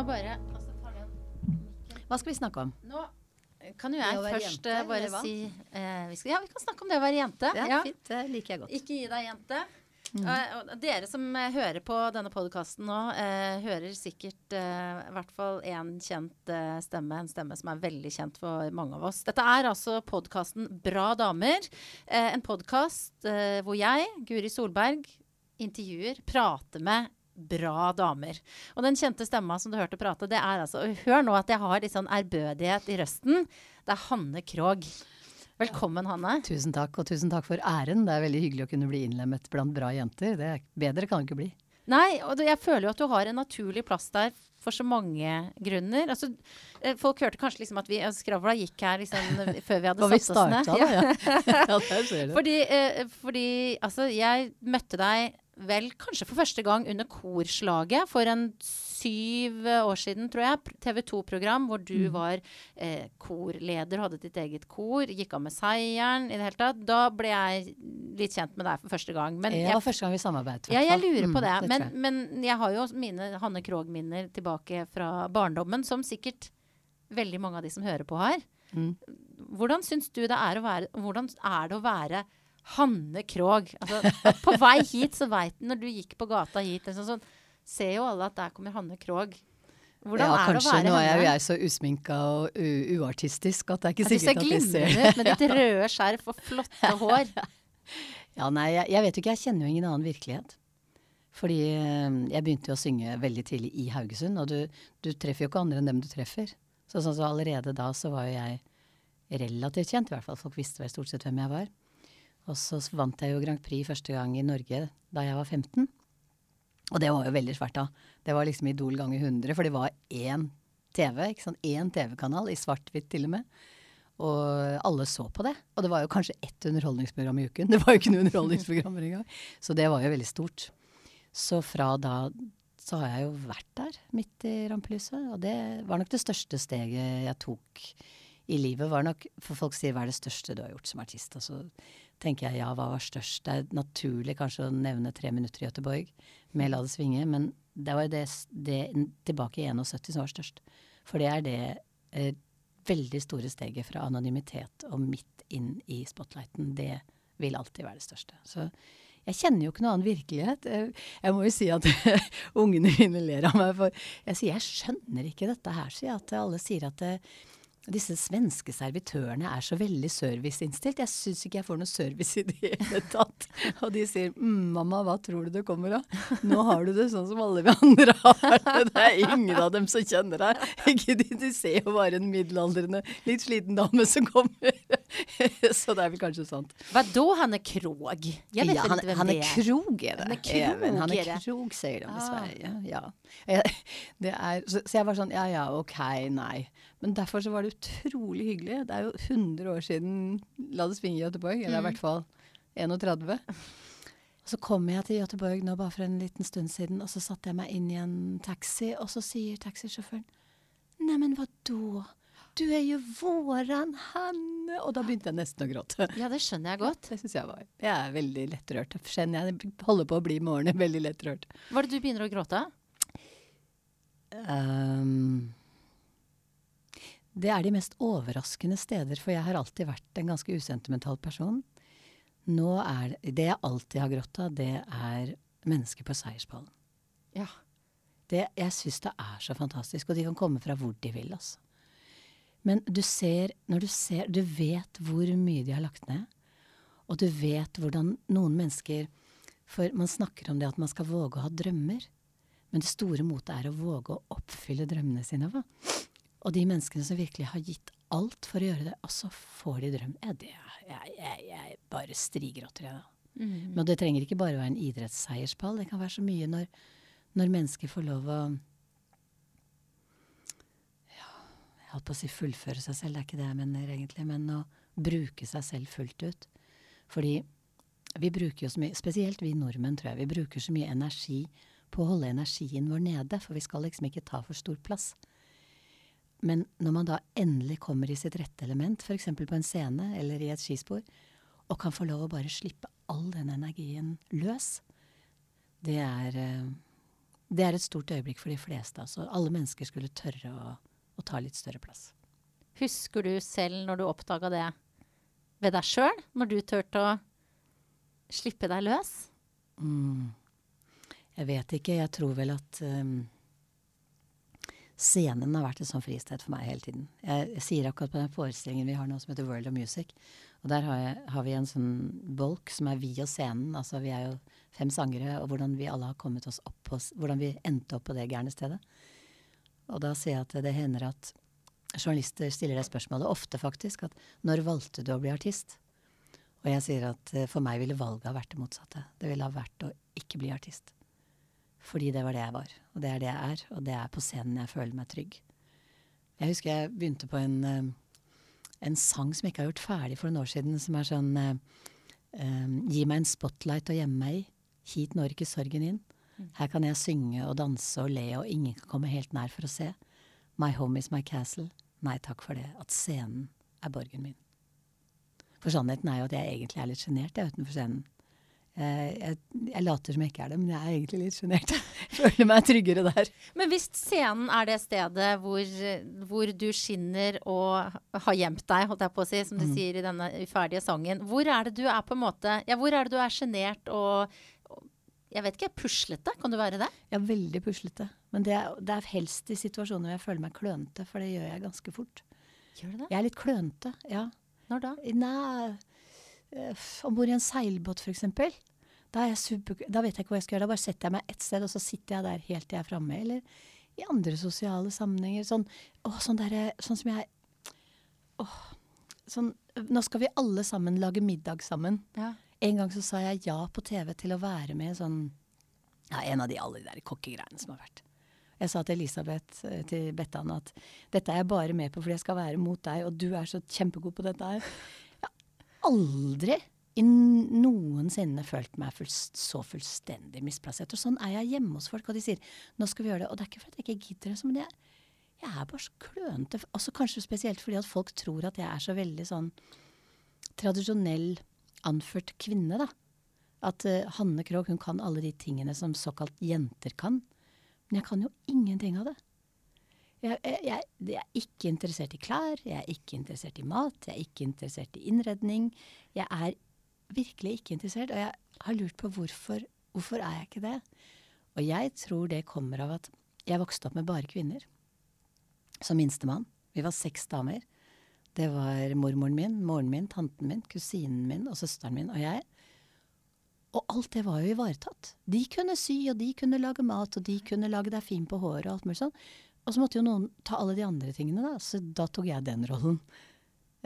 tar bare. Hva skal vi snakke om? Nå kan jo jeg først jente, eh, bare si eh, vi skal, Ja, vi kan snakke om det å være jente. Ja. fint. Det liker jeg godt. Ikke gi deg, jente. Mm. Uh, dere som uh, hører på denne podkasten nå, uh, hører sikkert i hvert fall én kjent stemme. En stemme som er veldig kjent for mange av oss. Dette er altså podkasten Bra damer. En podkast hvor jeg, Guri Solberg, intervjuer, prater med bra damer. Og den kjente stemma som du hørte prate, det er altså Hør nå at jeg har litt sånn ærbødighet i røsten. Det er Hanne Krogh. Velkommen, Hanne. Tusen takk, og tusen takk for æren. Det er veldig hyggelig å kunne bli innlemmet blant bra jenter. Det er, bedre kan det ikke bli. Nei, og jeg føler jo at du har en naturlig plass der for så mange grunner. Altså, eh, folk hørte kanskje liksom at vi altså, Skravla gikk her liksom før vi hadde Og vi satt oss ned. starta, da. Ja. ja. Fordi, eh, fordi altså, jeg møtte deg vel kanskje for første gang under Korslaget for en syv år siden, tror jeg. TV 2-program hvor du Mm. var eh, korleder, hadde ditt eget kor, gikk av med seieren i det hele tatt. Da ble jeg litt kjent med deg for første gang. Men det jeg var første gang vi samarbeidet. ja, jeg lurer på Mm, det. men, jeg. men jeg har jo mine Hanne Krogh-minner tilbake fra barndommen, som sikkert veldig mange av de som hører på har. Mm. Hvordan syns du det er å være Hvordan er det å være Hanne Krogh? Altså, på vei hit så veit du, når du gikk på gata hit, liksom sånn, ser jo alle at der kommer Hanne Krogh. Hvordan ja, er det å kanskje være nå er jo jeg så usminka og uartistisk at det er ikke du ser sikkert at de ser glimrende ut med ditt røde skjerf og flotte hår. Ja, nei, jeg, jeg vet jo ikke. Jeg kjenner jo ingen annen virkelighet. Fordi eh, jeg begynte jo å synge veldig tidlig i Haugesund, og du, du treffer jo ikke andre enn dem du treffer. Så, så, så allerede da så var jo jeg relativt kjent, i hvert fall. Folk visste vel stort sett hvem jeg var. Og så vant jeg jo Grand Prix første gang i Norge da jeg var 15. Og det var jo veldig svært da. Det var liksom Idol ganger 100, for det var én TV, ikke sant. Én TV-kanal i svart-hvitt til og med. Og alle så på det. Og det var jo kanskje ett underholdningsprogram i uken. Det var jo ikke noen underholdningsprogrammer engang. Så det var jo veldig stort. Så fra da så har jeg jo vært der, midt i rampelyset. Og det var nok det største steget jeg tok i livet. Var nok, for folk sier hva er det største du har gjort som artist? Og så tenker jeg ja, hva var størst? Det er naturlig kanskje å nevne tre minutter i Göteborg med La det svinge, men det var det, det tilbake i 71 som var størst. For det er det eh, veldig store steget fra anonymitet og midt inn i spotlighten. Det vil alltid være det største. Så jeg kjenner jo ikke noe annen virkelighet. Jeg, jeg må jo si at ungene mine ler av meg, for jeg sier jeg skjønner ikke dette her, sier jeg. At alle sier at det, disse svenske servitørene er så veldig serviceinnstilt. Jeg syns ikke jeg får noe service i det hele tatt. Og de sier mm, 'mamma, hva tror du det kommer av?' Nå har du det sånn som alle vi andre har det. Det er ingen av dem som kjenner deg. Ikke de, de ser jo bare en middelaldrende, litt sliten dame som kommer. Så det er vel kanskje sant. Hva da, Hanne Krog? Jeg vet ja, han, ikke hvem han det er er. krog, er det. Han er krog, Even, han er er krog, sier de i Ah. Sverige. Ja. Det er, så, så jeg var sånn ja ja, ok, nei. Men derfor så var det utrolig hyggelig. Det er jo 100 år siden La det svinge i Göteborg, eller i Mm. hvert fall 31. Så kom jeg til Göteborg nå bare for en liten stund siden, og så satte jeg meg inn i en taxi, og så sier taxisjåføren Neimen, hva da? Du er jo våran Hanne! Og da begynte jeg nesten å gråte. Ja, det skjønner jeg godt. Det syns jeg var. Jeg er veldig lettrørt. Kjenner jeg holder på å bli med årene veldig lettrørt. Var det du begynner å gråte? Um, det er de mest overraskende steder, for jeg har alltid vært en ganske usentimental person. Nå er det, det jeg alltid har grått av, det er mennesker på seierspallen. Ja. Det, jeg syns det er så fantastisk, og de kan komme fra hvor de vil, altså. Men du ser, når du ser Du vet hvor mye de har lagt ned, og du vet hvordan noen mennesker For man snakker om det at man skal våge å ha drømmer, men det store motet er å våge å oppfylle drømmene sine. Va? Og de menneskene som virkelig har gitt alt for å gjøre det, og så får de drøm. Ja, det jeg, jeg, jeg bare strigråter, jeg da. Mm. Men det trenger ikke bare å være en idrettsseierspall. Det kan være så mye når, når mennesker får lov å ja, Jeg holdt på å si fullføre seg selv, det er ikke det jeg mener egentlig, men å bruke seg selv fullt ut. Fordi vi bruker jo så mye, spesielt vi nordmenn, tror jeg, vi bruker så mye energi på å holde energien vår nede, for vi skal liksom ikke ta for stor plass. Men når man da endelig kommer i sitt rette element, f.eks. på en scene eller i et skispor, og kan få lov å bare slippe all den energien løs, det er, eh, det er et stort øyeblikk for de fleste. Altså. Alle mennesker skulle tørre å, å ta litt større plass. Husker du selv når du oppdaga det ved deg sjøl? Når du turte å slippe deg løs? Mm. Jeg vet ikke. Jeg tror vel at um, scenen har vært et sånn fristed for meg hele tiden. Jeg, jeg sier akkurat på den forestillingen vi har nå som heter World of Music. Og der har, jeg, har vi en sånn bolk som er vi og scenen. Altså vi er jo fem sangere, og hvordan vi alle har kommet oss opp på Hvordan vi endte opp på det gærne stedet. Og da sier jeg at det hender at journalister stiller det spørsmålet, ofte faktisk, at når valgte du å bli artist? Og jeg sier at eh, for meg ville valget ha vært det motsatte. Det ville ha vært å ikke bli artist. Fordi det var det jeg var, og det er det jeg er, og det er på scenen jeg føler meg trygg. Jeg husker jeg begynte på en, eh, en sang som jeg ikke har gjort ferdig for noen år siden, som er sånn um, Gi meg en spotlight å gjemme meg i. Hit når ikke sorgen inn. Her kan jeg synge og danse og le, og ingen kan komme helt nær for å se. My home is my castle. Nei takk for det. At scenen er borgen min. For sannheten er jo at jeg egentlig er litt sjenert utenfor scenen. Jeg, jeg, jeg, later som jeg ikke er det, men jeg er egentlig litt sjenert. Føler meg tryggere der. Men hvis scenen er det stedet hvor, hvor, du skinner og har gjemt deg, holdt jeg på å si, som du mm. sier i denne uferdige sangen, hvor er det du er på en måte Ja, hvor er det du er sjenert og jeg vet ikke, puslete? Kan du være det? Ja, veldig puslete. Men det er, det er helst i situasjoner hvor jeg føler meg klønete, for det gjør jeg ganske fort. Gjør du det? Jeg er litt klønete, ja. Når da? Nei, uh, Om bord i en seilbåt, f.eks. Da, da vet jeg ikke hva jeg skal gjøre. Da bare setter jeg meg ett sted, og så sitter jeg der helt til jeg er framme. Eller i andre sosiale sammenhenger. Sånn, å, sånn, der, sånn som jeg åh, sånn, Nå skal vi alle sammen lage middag sammen. Ja. En gang så sa jeg ja på TV til å være med sånn ja, En av de alle de der kokkegreiene som har vært. Jeg sa til Elisabeth, eh, til Bettan, at dette er jeg bare med på fordi jeg skal være mot deg, og du er så kjempegod på dette her. Jeg har aldri i noensinne følt meg fullst, så fullstendig misplassert. Og sånn er jeg hjemme hos folk, og de sier 'nå skal vi gjøre det'. Og det er ikke fordi jeg ikke gidder det, men jeg, jeg er bare så klønete. Også kanskje spesielt fordi at folk tror at jeg er så veldig sånn tradisjonell anført kvinne, da. At uh, Hanne Krogh hun kan alle de tingene som såkalt jenter kan. Men jeg kan jo ingenting av det. Jeg, jeg, jeg, er ikke interessert i klær, jeg er ikke interessert i mat, jeg er ikke interessert i innredning. Jeg er virkelig ikke interessert, og jeg har lurt på hvorfor. Hvorfor er jeg ikke det? Og jeg tror det kommer av at jeg vokste opp med bare kvinner. Som minstemann. Vi var seks damer. Det var mormoren min, moren min, tanten min, kusinen min og søsteren min og jeg. Og alt det var jo ivaretatt. De kunne sy, og de kunne lage mat, og de kunne lage deg fin på håret og alt mulig sånn. Og så måtte jo noen ta alle de andre tingene, da. Så da tok jeg den rollen.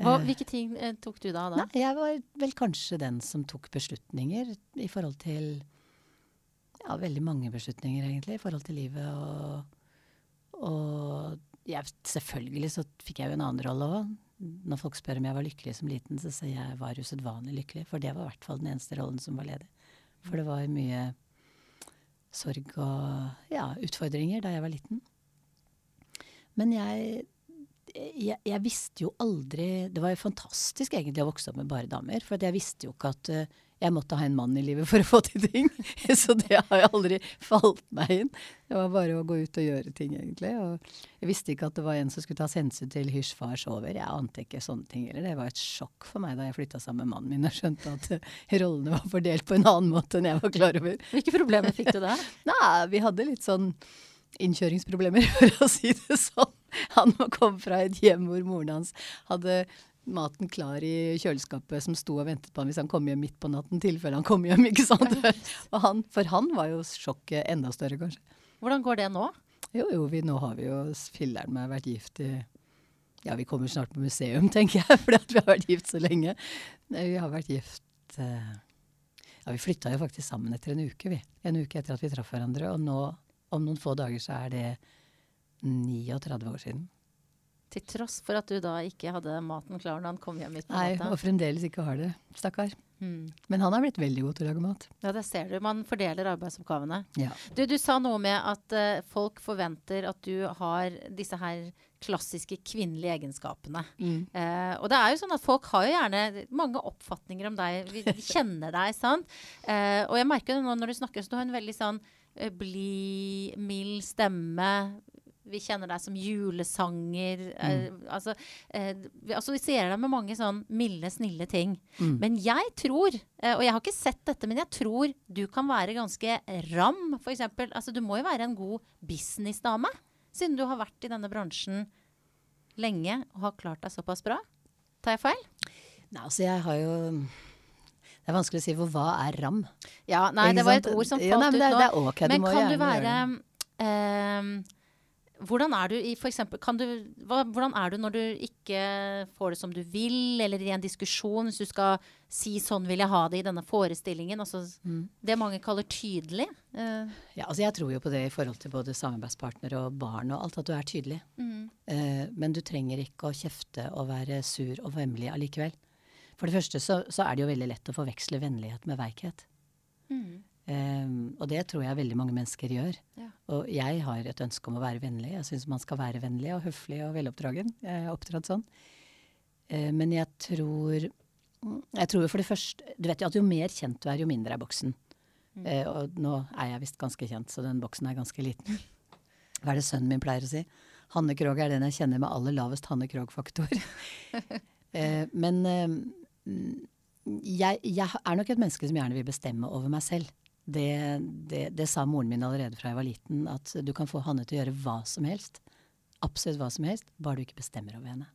Hva, eh, hvilke ting eh, tok du da? da? Nei, jeg var vel kanskje den som tok beslutninger i forhold til Ja, veldig mange beslutninger, egentlig, i forhold til livet og, og jeg, selvfølgelig så fikk jeg jo en annen rolle òg når folk spør om jeg var lykkelig som liten, så sier jeg jeg var usedvanlig lykkelig. For det var i hvert fall den eneste rollen som var ledig. For det var mye sorg og ja, utfordringer da jeg var liten. Men jeg, jeg, jeg, visste jo aldri Det var jo fantastisk egentlig å vokse opp med bare damer. For jeg visste jo ikke at uh, jeg måtte ha en mann i livet for å få til ting. Så det har jeg aldri falt meg inn. Det var bare å gå ut og gjøre ting, egentlig. Og jeg visste ikke at det var en som skulle tas hensyn til hysj, far, sover. Jeg ante ikke sånne ting heller. Det var et sjokk for meg da jeg flytta sammen med mannen min og skjønte at eh, rollene var fordelt på en annen måte enn jeg var klar over. Hvilke problemer fikk du da? Nei, vi hadde litt sånn innkjøringsproblemer, for å si det sånn. Han kom fra et hjem hvor moren hans hadde maten klar i kjøleskapet som sto og ventet på han hvis han kom hjem midt på natten, tilfelle han kom hjem, ikke sant. Han, for han var jo sjokket enda større, kanskje. Hvordan går det nå? Jo, jo, vi, nå har vi jo filler'n meg vært gift i Ja, vi kommer snart på museum, tenker jeg, fordi at vi har vært gift så lenge. Vi har vært gift eh, Ja, vi flytta jo faktisk sammen etter en uke, vi. En uke etter at vi traff hverandre. Og nå, om noen få dager, så er det 39 år siden. Til tross for at du da ikke hadde maten klar når han kom hjem midt på natta. Nei, og fremdeles ikke har det. Stakkar. Mm. Men han har blitt veldig god til å lage mat. Ja, det ser du. Man fordeler arbeidsoppgavene. Ja. Du, du sa noe med at uh, folk forventer at du har disse her klassiske kvinnelige egenskapene. Mm. Uh, og det er jo sånn at folk har jo gjerne mange oppfatninger om deg. Vi, kjenner deg, sant. Uh, og jeg merker det nå når du snakker, så du har en veldig sånn blid, mild stemme. Vi kjenner deg som julesanger. eh, altså, eh, vi assosierer deg med mange sånn milde, snille ting. Mm. Men jeg tror, eh, og jeg har ikke sett dette, men jeg tror du kan være ganske ram, f.eks. Altså, du må jo være en god businessdame, siden du har vært i denne bransjen lenge og har klart deg såpass bra. Tar jeg feil? Nei, altså jeg har jo Det er vanskelig å si for hva er ram? Ja, nei, det var et ord som falt Ja, nei, men det ut nå. det er ok, du men må kan du være ehm, Hvordan er du i for eksempel, du, hva, Hvordan er du når du ikke får det som du vil, eller i en diskusjon, hvis du skal si 'sånn vil jeg ha det' i denne forestillingen? Altså, Mm. Det mange kaller tydelig. Uh. Ja, altså jeg tror jo på det i forhold til både samarbeidspartner og barn og alt, at du er tydelig. mm. Uh, men du trenger ikke å kjefte og være sur og vemmelig allikevel. For det første så, så er det jo veldig lett å forveksle vennlighet med veikhet. Mm. Eh, og det tror jeg veldig mange mennesker gjør. Ja. Og jeg har et ønske om å være vennlig. Jeg syns man skal være vennlig og høflig og veloppdragen. Jeg er oppdratt sånn. Uh, men jeg tror Jeg tror for det første Du vet jo at jo mer kjent du er, jo mindre er boksen. Eh, og nå er jeg visst ganske kjent, så den boksen er ganske liten. Hva er det sønnen min pleier å si? Hanne Krogh er den jeg kjenner med aller lavest Hanne Krogh-faktor. uh, men mm, jeg, jeg er nok et menneske som gjerne vil bestemme over meg selv. Det, det, det sa moren min allerede fra jeg var liten, at du kan få Hanne til å gjøre hva som helst. Absolutt hva som helst, bare du ikke bestemmer over henne.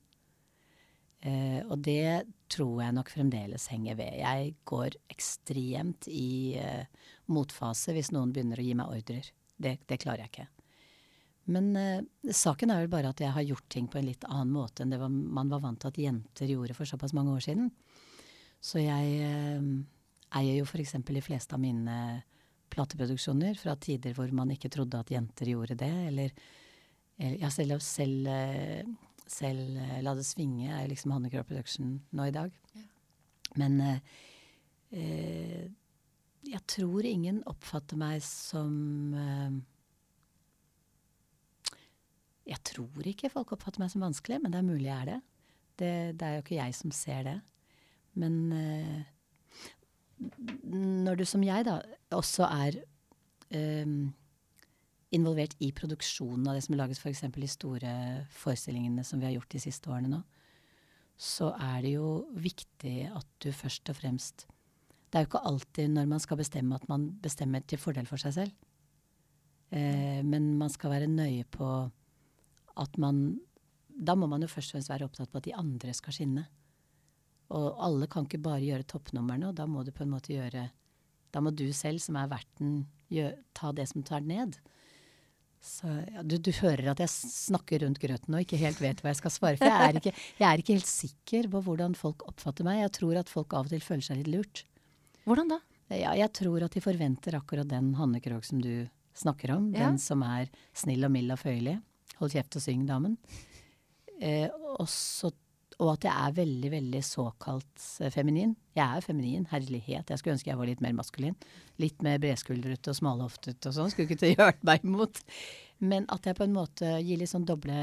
Eh, og det tror jeg nok fremdeles henger ved. Jeg går ekstremt i eh, motfase hvis noen begynner å gi meg ordrer. Det, det klarer jeg ikke. Men eh, saken er vel bare at jeg har gjort ting på en litt annen måte enn det var, man var vant til at jenter gjorde for såpass mange år siden. Så jeg eh, eier jo f.eks. de fleste av mine plateproduksjoner fra tider hvor man ikke trodde at jenter gjorde det, eller eh, ja, selv, selv, eh, selv eh, La det svinge er liksom Hanne Krogh Production nå i dag. Ja. Men eh, jeg tror ingen oppfatter meg som eh, Jeg tror ikke folk oppfatter meg som vanskelig, men det er mulig jeg er det. Det, det er jo ikke jeg som ser det. Men eh, når du som jeg da også er um, involvert i produksjonen av det som lages f.eks. de store forestillingene som vi har gjort de siste årene nå, så er det jo viktig at du først og fremst Det er jo ikke alltid når man skal bestemme at man bestemmer til fordel for seg selv. Eh, men man skal være nøye på at man Da må man jo først og fremst være opptatt på at de andre skal skinne. Og alle kan ikke bare gjøre toppnumrene, og da må du på en måte gjøre Da må du selv, som er verten, gjør, ta det som tar ned. Så ja, du, du hører at jeg snakker rundt grøten og ikke helt vet hva jeg skal svare. For jeg er, ikke, jeg er ikke helt sikker på hvordan folk oppfatter meg. Jeg tror at folk av og til føler seg litt lurt. Hvordan da? Ja, jeg tror at de forventer akkurat den Hanne Krogh som du snakker om. Ja. Den som er snill og mild og føyelig. Hold kjeft og syng, damen. Eh, og, så, og at jeg er veldig, veldig såkalt eh, feminin. Jeg er feminin, herlighet. Jeg skulle ønske jeg var litt mer maskulin. Litt mer bredskuldrete og smalhoftet og sånn. Skulle ikke til gjøre meg imot. Men at jeg på en måte gir litt sånn doble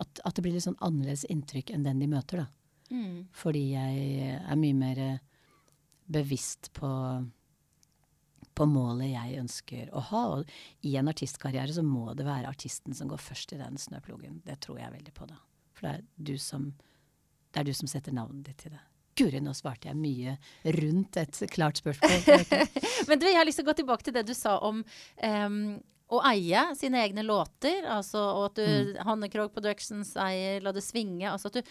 at, at det blir litt sånn annerledes inntrykk enn den de møter, da. Mm. Fordi jeg er mye mer eh, bevisst på, på målet jeg ønsker å ha. Og i en artistkarriere så må det være artisten som går først i den snøplogen. Det tror jeg veldig på, da. For det er du som, er du som setter navnet ditt til det. Guri, nå svarte jeg mye rundt et klart spørsmål. Men du, jeg har lyst til å gå tilbake til det du sa om um, å eie sine egne låter. Altså, og at du, Hanne Krogh Productions eier La det svinge. Altså at du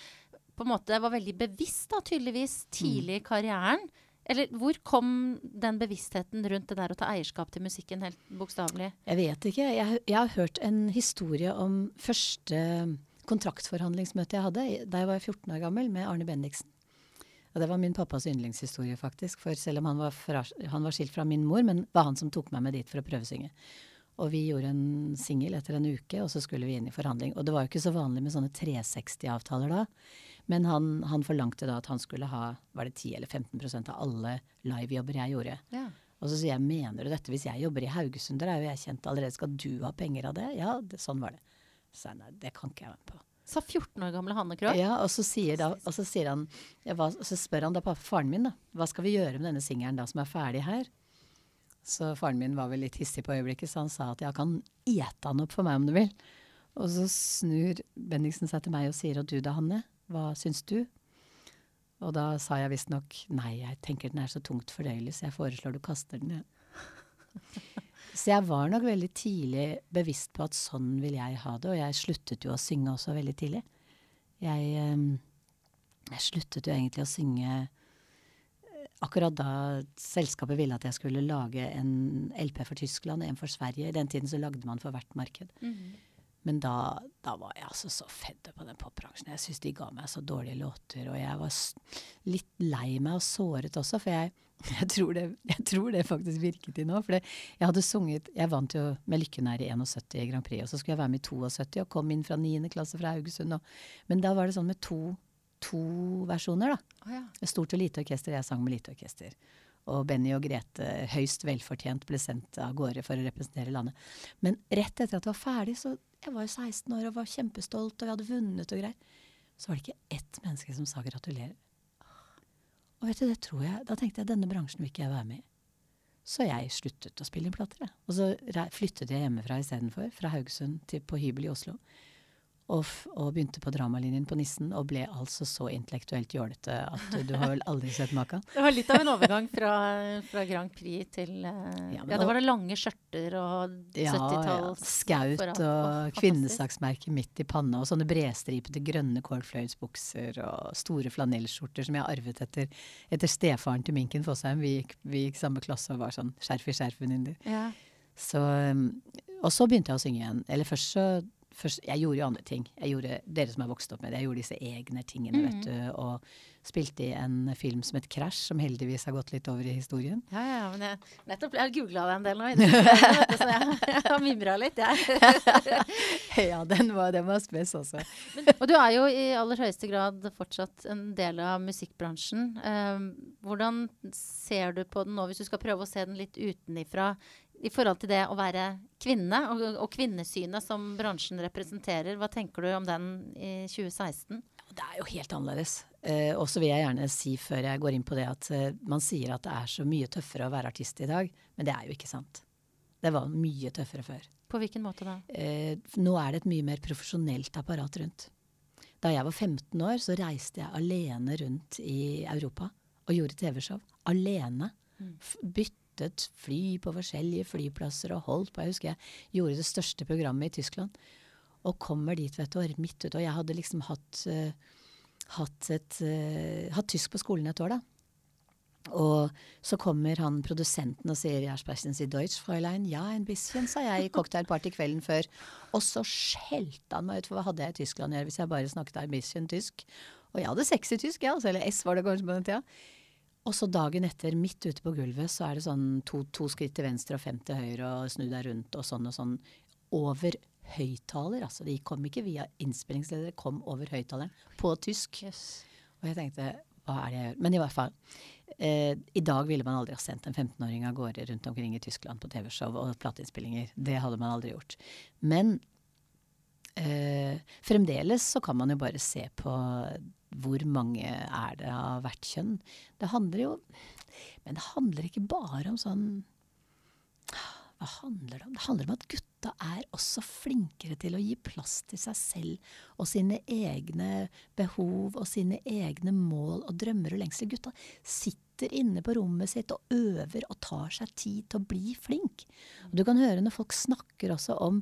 på en måte var veldig bevisst, da, tydeligvis, tidlig i karrieren. Eller hvor kom den bevisstheten rundt det der å ta eierskap til musikken, helt bokstavelig? Jeg vet ikke. Jeg, jeg har hørt en historie om første kontraktforhandlingsmøte jeg hadde da jeg var 14 år gammel, med Arne Bendiksen. Og det var min pappas yndlingshistorie, faktisk. For selv om han var, fra, han var skilt fra min mor, men var han som tok meg med dit for å prøvesynge. Og vi gjorde en singel etter en uke, og så skulle vi inn i forhandling. Og det var jo ikke så vanlig med sånne 360-avtaler da. Men han, han forlangte da at han skulle ha var det 10 eller 15% av alle livejobber jeg gjorde. Ja. Og så sier jeg, mener du dette? Hvis jeg jobber i Haugesund, der er jo jeg kjent allerede, skal du ha penger av det? Ja, det, sånn var det. Så jeg nei, det kan ikke jeg være med på. Sa 14 år gamle Hanne Krogh. Ja, og så, da, og så, han, ja, hva, så spør han da faren min, da, hva skal vi gjøre med denne singelen da som er ferdig her? Så faren min var vel litt hissig på øyeblikket, så han sa at jeg kan ete han opp for meg om du vil. Og så snur Bendiksen seg til meg og sier og du da, Hanne, hva syns du? Og da sa jeg visstnok nei, jeg tenker den er så tungt fordøyelig, så jeg foreslår du kaster den. Ja. Så jeg var nok veldig tidlig bevisst på at sånn vil jeg ha det, og jeg sluttet jo å synge også veldig tidlig. Jeg, eh, jeg sluttet jo egentlig å synge akkurat da selskapet ville at jeg skulle lage en LP for Tyskland, en for Sverige. I den tiden så lagde man for hvert marked. Mm -hmm. Men da, da, var jeg altså så fedd på den popbransjen. Jeg syntes de ga meg så dårlige låter. Og jeg var litt lei meg og såret også, for jeg, jeg, tror, det, jeg tror, det, faktisk virket i nå. For jeg hadde sunget Jeg vant jo med Lykken her i 71 i Grand Prix, og så skulle jeg være med i 72 og kom inn fra 9. klasse fra Haugesund. Og, men da var det sånn med to to versjoner, da. Oh, ja. Stort og lite orkester. Jeg sang med lite orkester. Og Benny og Grete, høyst velfortjent, ble sendt av gårde for å representere landet. Men rett etter at det var ferdig, så Jeg var jo 16 år og var kjempestolt, og vi hadde vunnet og greier. Så var det ikke ett menneske som sa gratulerer. Og du, det tror jeg Da tenkte jeg denne bransjen vil ikke jeg være med i. Så jeg sluttet å spille inn plater. Og så flyttet jeg hjemmefra istedenfor, fra Haugesund til på hybel i Oslo. Og, og, begynte på dramalinjen på Nissen og ble altså så intellektuelt jålete at du har vel aldri sett maken. Det var litt av en overgang fra, fra Grand Prix til uh, ja, ja, det var det lange skjørter og 70-talls ja, Skaut og, og kvinnesaksmerke midt i panna og sånne bredstripete grønne kålfløyelsbukser og store flanellskjorter som jeg arvet etter, etter stefaren til Minken Fossheim. Vi gikk, vi gikk samme klasse og var sånn skjerf i skjerf-venninner. Ja. Så, um, og så begynte jeg å synge igjen. Eller først så først, Jeg gjorde jo andre ting. Jeg gjorde, dere som er vokst opp med det, jeg gjorde disse egne tingene, mm. vet du. Og spilte i en film som het Crash, som heldigvis har gått litt over i historien. Ja, ja, men jeg nettopp jeg har googla det en del nå, så jeg, jeg har mimra litt, jeg. ja, den var, den var spes også. Men, og du er jo i aller høyeste grad fortsatt en del av musikkbransjen. Um, hvordan ser du på den nå, hvis du skal prøve å se den litt utenifra? I forhold til det å være kvinne, og, og, kvinnesynet som bransjen representerer. Hva tenker du om den i 2016? Det er jo helt annerledes. Eh, og så vil jeg gjerne si før jeg går inn på det, at eh, man sier at det er så mye tøffere å være artist i dag, men det er jo ikke sant. Det var mye tøffere før. På hvilken måte da? Eh, nå er det et mye mer profesjonelt apparat rundt. Da jeg var 15 år, så reiste jeg alene rundt i Europa og gjorde TV-show. Alene. Mm. Bytt byttet fly på forskjellige flyplasser og holdt på. Jeg husker jeg gjorde det største programmet i Tyskland. Og kommer dit, vet du, midt ute. Og jeg hadde liksom hatt, uh, hatt, et, uh, hatt tysk på skolen et år, da. Og så kommer han produsenten og sier 'Jeg sprechen Sie Deutsch, Fräulein?' 'Ja, en bisschen', sa jeg i cocktailparty kvelden før. Og så skjelte han meg ut, for hva hadde jeg i Tyskland å gjøre hvis jeg bare snakket ein bisschen tysk? Og jeg hadde sexy tysk, ja, altså, eller S var det kanskje på den tida. Og så dagen etter, midt ute på gulvet, så er det sånn to, to skritt til venstre og fem til høyre og snu deg rundt og sånn og sånn. Over høyttaler. Altså de kom ikke via innspillingsleder, de kom over høyttaleren på tysk. Yes. Og jeg tenkte hva er det jeg gjør? Men i hvert fall. Eh, I dag ville man aldri ha sendt en 15-åring av gårde rundt omkring i Tyskland på TV-show og plateinnspillinger. Det hadde man aldri gjort. Men eh, fremdeles så kan man jo bare se på hvor mange er det av hvert kjønn? Det handler jo Men det handler ikke bare om sånn Hva handler det om? Det handler om at gutta er også flinkere til å gi plass til seg selv og sine egne behov og sine egne mål og drømmer og lengsler. Gutta sitter inne på rommet sitt og øver og tar seg tid til å bli flink. Og du kan høre når folk snakker også om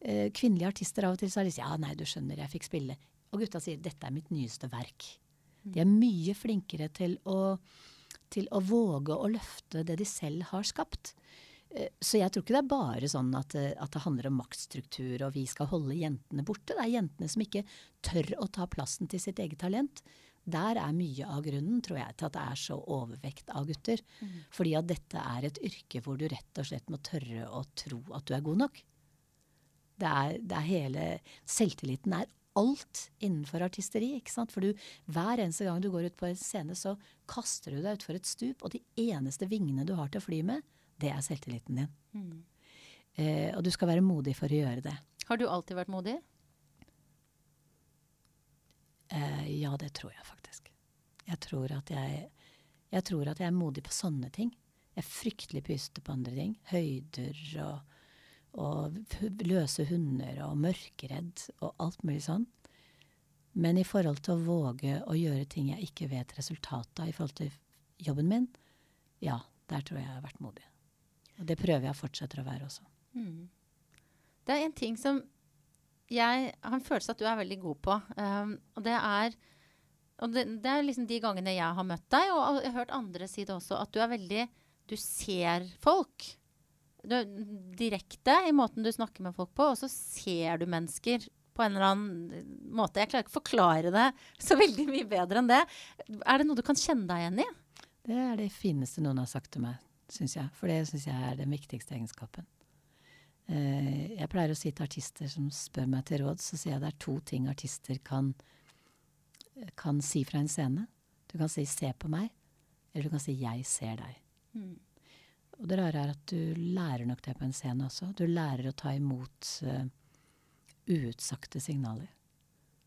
eh, kvinnelige artister av og til, så de sier Ja, nei, du skjønner, jeg fikk spille. Og gutta sier 'dette er mitt nyeste verk'. De er mye flinkere til å, til å våge å løfte det de selv har skapt. Eh, så jeg tror ikke det er bare sånn at, eh, at, det handler om maktstruktur og vi skal holde jentene borte. Det er jentene som ikke tør å ta plassen til sitt eget talent. Der er mye av grunnen, tror jeg, til at det er så overvekt av gutter. Mm. Fordi at dette er et yrke hvor du rett og slett må tørre å tro at du er god nok. Det er, det er hele Selvtilliten er alt innenfor artisteri. ikke sant? For du, hver eneste gang du går ut på en scene, så kaster du deg utfor et stup, og de eneste vingene du har til å fly med, det er selvtilliten din. Mm. Eh, og du skal være modig for å gjøre det. Har du alltid vært modig? Eh, ja, det tror jeg faktisk. Jeg tror, at jeg, jeg tror at jeg er modig på sånne ting. Jeg er fryktelig pysete på andre ting. Høyder og, og løse hunder og mørkredd og alt mulig sånn. Men i forhold til å våge å gjøre ting jeg ikke vet resultatet av i forhold til jobben min, ja, der tror jeg jeg har vært modig. Og det prøver jeg fortsetter å være også. Mm. Det er en ting som jeg har en følelse at du er veldig god på. Um, og det er og det, det, er liksom de gangene jeg har møtt deg, og jeg har hørt andre si det også, at du er veldig Du ser folk. Du direkte i måten du snakker med folk på, og så ser du mennesker på en eller annen måte. Jeg klarer ikke å forklare det så veldig mye bedre enn det. Er det noe du kan kjenne deg igjen i? Det er det fineste noen har sagt til meg, syns jeg. For det syns jeg er den viktigste egenskapen. Uh, jeg pleier å si til artister som spør meg til råd, så sier jeg det er to ting artister kan, kan si fra en scene. Du kan si 'se på meg', eller du kan si 'jeg ser deg'. Mm. Og det rare er at du lærer nok det på en scene også. Du lærer å ta imot uh, signaler.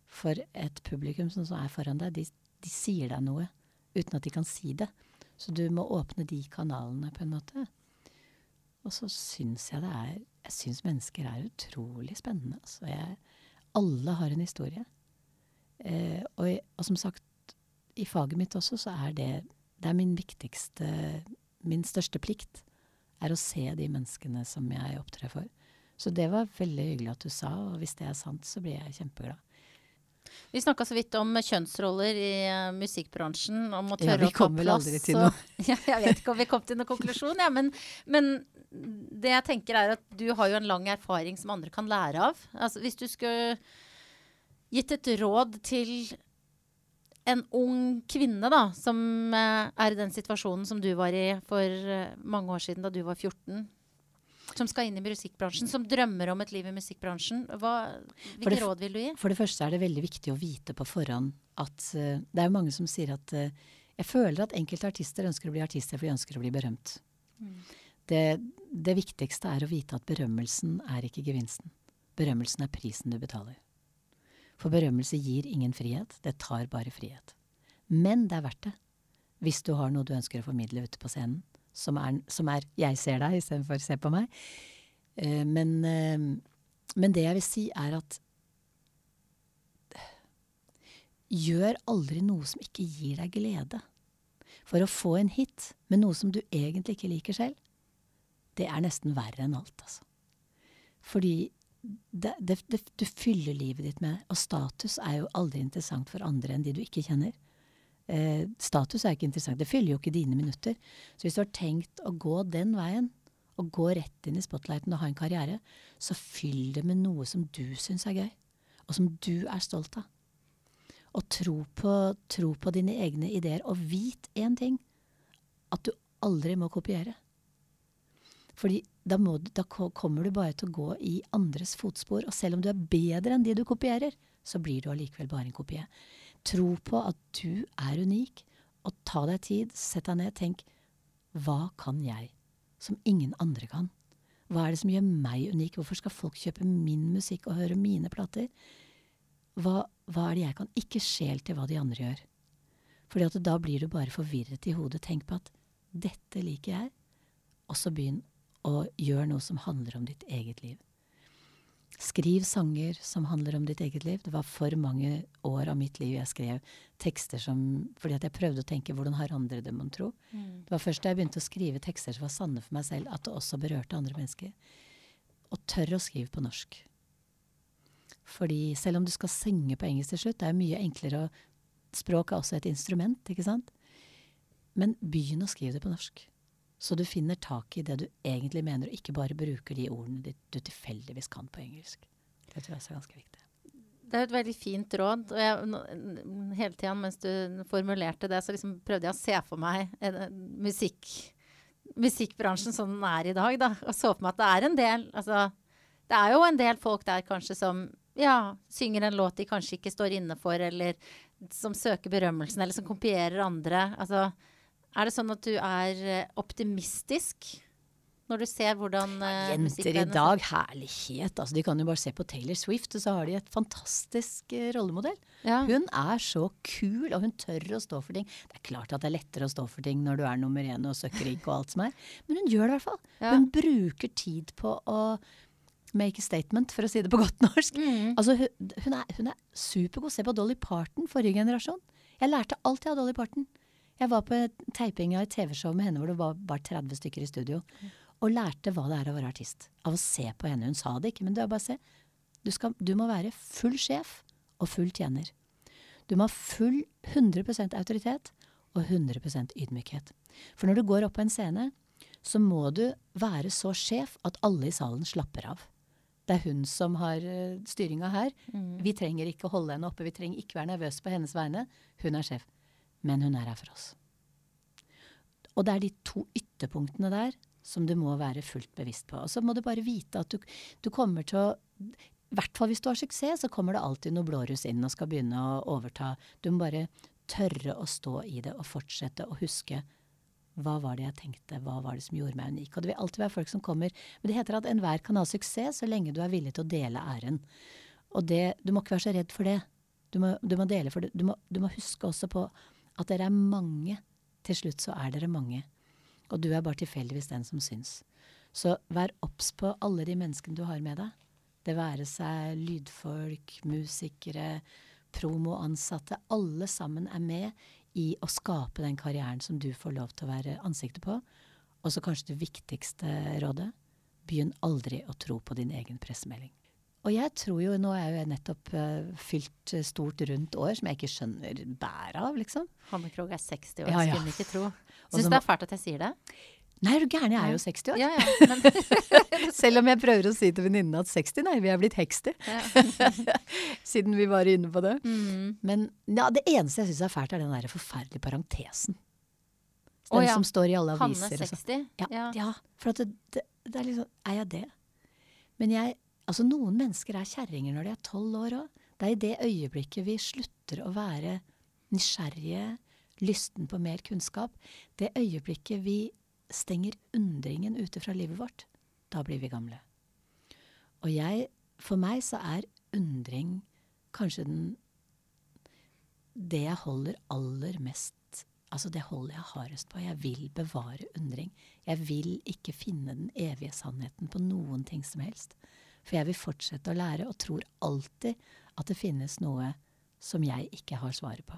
For et publikum som er foran deg, de, de, sier deg noe uten at de kan si det. Så du må åpne de kanalene, på en måte. Og så syns jeg det er Jeg syns mennesker er utrolig spennende. Altså jeg, alle har en historie. Eh, og, og, som sagt, i faget mitt også, så er det Det er min viktigste Min største plikt er å se de menneskene som jeg opptrer for. Så det var veldig hyggelig at du sa, og hvis det er sant, så blir jeg kjempeglad. Vi snakka så vidt om kjønnsroller i uh, musikkbransjen. Om å tørre ja, vi kommer aldri til noe. ja, jeg vet ikke om vi kom til noen konklusjon, ja, men, men, det jeg tenker er at du har jo en lang erfaring som andre kan lære av. Altså, hvis du skulle gitt et råd til en ung kvinne da, som uh, er i den situasjonen som du var i for uh, mange år siden da du var 14 som skal inn i musikkbransjen, som drømmer om et liv i musikkbransjen. Hva, hvilke råd vil du gi? For det første er det veldig viktig å vite på forhånd at uh, Det er jo mange som sier at uh, Jeg føler at enkelte artister ønsker å bli artister fordi de ønsker å bli berømt. Mm. Det, det, viktigste er å vite at berømmelsen er ikke gevinsten. Berømmelsen er prisen du betaler. For berømmelse gir ingen frihet, det tar bare frihet. Men det er verdt det. Hvis du har noe du ønsker å formidle ute på scenen som er, som er 'jeg ser deg' istedenfor 'se på meg'. Uh, men, uh, men, det jeg vil si, er at Gjør aldri noe som ikke gir deg glede. For å få en hit med noe som du egentlig ikke liker selv, det er nesten verre enn alt, altså. Fordi det, det, det, du fyller livet ditt med Og status er jo aldri interessant for andre enn de du ikke kjenner. Eh, status er ikke interessant. Det fyller jo ikke dine minutter. Så hvis du har tenkt å gå den veien, og gå rett inn i spotlighten og ha en karriere, så fyll det med noe som du syns er gøy, og som du er stolt av. Og tro på, tro på dine egne ideer. Og vit én ting. At du aldri må kopiere. Fordi da, må, da, kommer du bare til å gå i andres fotspor. Og selv om du er bedre enn de du kopierer, så blir du allikevel bare en kopie. Tro på at du er unik, og ta deg tid, sett deg ned, tenk hva kan jeg som ingen andre kan? Hva er det som gjør meg unik? Hvorfor skal folk kjøpe min musikk og høre mine plater? Hva, hva er det jeg kan? Ikke skjel til hva de andre gjør. Fordi at da blir du bare forvirret i hodet. Tenk på at dette liker jeg, og så begynn å gjør noe som handler om ditt eget liv. Skriv sanger som handler om ditt eget liv. Det var for mange år av mitt liv jeg skrev tekster som Fordi at jeg prøvde å tenke hvordan har andre det, mon tro. Mm. Det var først da jeg begynte å skrive tekster som var sanne for meg selv, at det også berørte andre mennesker. Og tør å skrive på norsk. Fordi selv om du skal synge på engelsk til slutt, det er mye enklere å Språk er også et instrument, ikke sant? Men begynn å skrive det på norsk. Så du finner tak i det du egentlig mener, og ikke bare bruker de ordene du tilfeldigvis kan på engelsk. Det tror jeg er ganske viktig. Det er et veldig fint råd. og jeg, Hele tida mens du formulerte det, så liksom prøvde jeg å se for meg en musikk, musikkbransjen som den er i dag. Da, og så for meg at det er en del altså, Det er jo en del folk der kanskje som ja, synger en låt de kanskje ikke står inne for, eller som søker berømmelsen, eller som kopierer andre. altså er det sånn at du er eh, optimistisk Når du ser hvordan uh, Jenter i dag, herlighet. Altså, de kan jo bare se på Taylor Swift, og så har de et fantastisk uh, rollemodell. Ja. Hun er så kul, og hun tør å stå for ting. Det er klart at det er lettere å stå for ting når du er nummer én og søkkrik og alt som er, men hun gjør det i hvert fall. Ja. Hun bruker tid på å make a statement, for å si det på godt norsk. Mm. Altså, hun, hun, er, hun er supergod. Se på Dolly Parton, forrige generasjon. Jeg lærte alltid av Dolly Parton. Jeg var på teiping av et TV-show med henne hvor det var bare 30 stykker i studio. Og lærte hva det er å være artist. Av å se på henne. Hun sa det ikke, men det er bare å se. Du, skal, du må være full sjef og full tjener. Du må ha full 100% autoritet og 100% ydmykhet. For når du går opp på en scene, så må du være så sjef at alle i salen slapper av. Det er hun som har uh, styringa her. Vi trenger ikke holde henne oppe, vi trenger ikke være nervøse på hennes vegne. Hun er sjef. Men hun er her for oss. Og det er de to ytterpunktene der som du må være fullt bevisst på. Og så må du bare vite at du, du kommer til å I hvert fall hvis du har suksess, så kommer det alltid noe blåruss inn og skal begynne å overta. Du må bare tørre å stå i det og fortsette å huske hva var det jeg tenkte, hva var det som gjorde meg unik? Og det vil alltid være folk som kommer Men det heter at enhver kan ha suksess så lenge du er villig til å dele æren. Og det, du må ikke være så redd for det. Du må, du må dele for det. Du må, du må huske også på at dere er mange. Til slutt så er dere mange. Og du er bare tilfeldigvis den som syns. Så vær obs på alle de menneskene du har med deg. Det være seg lydfolk, musikere, promoansatte. Alle sammen er med i å skape den karrieren som du får lov til å være ansiktet på. Og så kanskje det viktigste rådet begynn aldri å tro på din egen pressemelding. Og jeg tror jo, nå er jo jeg nettopp uh, fylt uh, stort rundt år som jeg ikke skjønner bæret av, liksom. Hanne Krogh er 60 år, Ja, ja. skulle ikke tro. Syns du det er fælt at jeg sier det? Nei, er du gæren, jeg er jo 60 år. Ja, ja. Men, Selv om jeg prøver å si til venninnene at 60, nei, vi er blitt hekster. Siden vi var inne på det. mm. Men ja, det eneste jeg syns er fælt, er den der forferdelige parentesen. Den oh, som står i alle aviser. og sånn. 60? Ja, for at det, det, det er liksom Er jeg det? Men jeg Altså, noen mennesker er kjerringer når de er tolv år òg. Det er i det øyeblikket vi slutter å være nysgjerrige, lysten på mer kunnskap, det øyeblikket vi stenger undringen ute fra livet vårt, da blir vi gamle. Og jeg For meg så er undring kanskje den Det jeg holder aller mest Altså det holder jeg hardest på. Jeg vil bevare undring. Jeg vil ikke finne den evige sannheten på noen ting som helst. For jeg vil fortsette å lære, og tror alltid at det finnes noe som jeg ikke har svaret på.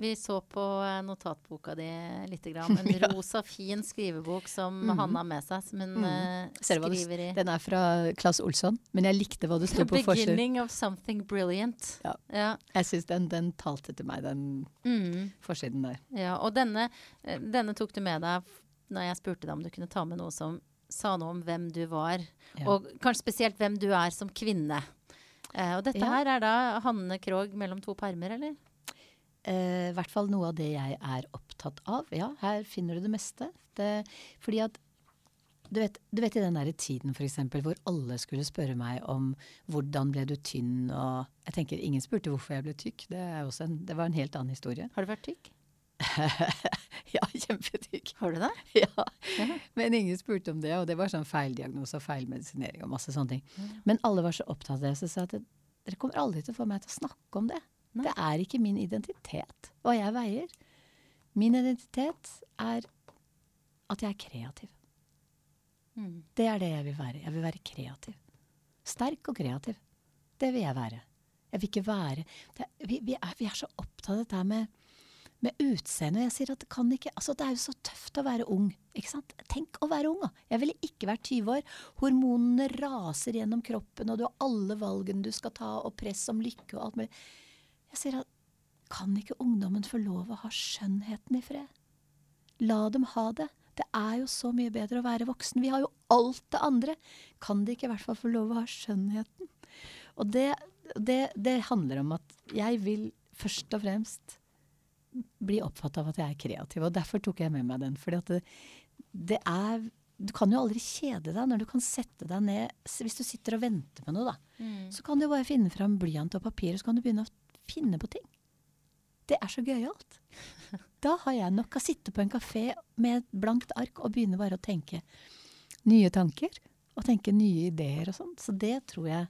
Vi så på eh, notatboka di litt. grann. En Ja. rosa, fin skrivebok som Mhm. Hanne har med seg, som hun mm. eh, skriver i Den er fra Claes Olsson, men jeg likte hva det sto på forsiden. beginning of something brilliant. Ja. Ja. Jeg syns den, den talte til meg, den Mm. forsiden der. ja. Og denne, eh, denne tok du med deg når jeg spurte deg om du kunne ta med noe som sa noe om hvem du var, Ja. og kanskje spesielt hvem du er som kvinne. Eh, og dette Ja. her er da Hanne Krogh mellom to permer, eller? Eh, I hvert fall noe av det jeg er opptatt av. Ja, her finner du det meste. Det, fordi at du vet, du vet i den der tiden for eksempel, hvor alle skulle spørre meg om hvordan ble du tynn, og jeg tenker ingen spurte hvorfor jeg ble tykk. Det, en, det var en helt annen historie. Har du vært tykk? ja, kjempetykk. Har du det? Ja. Men ingen spurte om det, og det var sånn feildiagnose og feilmedisinering og masse sånne ting. Men alle var så opptatt av det, så jeg sa at dere kommer aldri til å få meg til å snakke om det. Nei. Det er ikke min identitet, hva jeg veier. Min identitet er at jeg er kreativ. Mm. Det er det jeg vil være. Jeg vil være kreativ. Sterk og kreativ. Det vil jeg være. Jeg vil ikke være er- vi, vi, er, vi er så opptatt av dette med, med utseende. Jeg sier at det kan ikke Altså, det er jo så tøft å være ung. Ikke sant? Tenk å være ung, da. Jeg ville ikke vært 20 år. Hormonene raser gjennom kroppen, og du har alle valgene du skal ta, og press om lykke og alt mulig. Jeg sier at kan ikke ungdommen få lov å ha skjønnheten i fred? La dem ha det. Det er jo så mye bedre å være voksen. Vi har jo alt det andre. Kan de ikke i hvert fall få lov å ha skjønnheten? Og det, det, det handler om at jeg vil først og fremst bli oppfatta av at jeg er kreativ. Og derfor tok jeg med meg den. fordi at det, det er Du kan jo aldri kjede deg når du kan sette deg ned Hvis du sitter og venter på noe, da, Mm. så kan du bare finne fram blyant og papir, og så kan du begynne å finne på ting. Det er så gøyalt. da har jeg nok å sitte på en kafé med et blankt ark og begynne bare å tenke nye tanker. Og tenke nye ideer og sånn. Så det tror jeg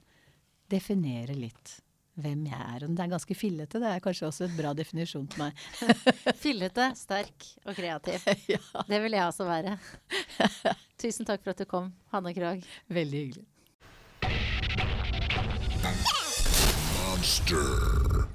definerer litt hvem jeg er. Og det er ganske fillete. Det er kanskje også et bra definisjon til meg. Fillete, sterk og kreativ. ja. Det vil jeg også være. Tusen takk for at du kom, Hanne Krogh. Veldig hyggelig. Monster.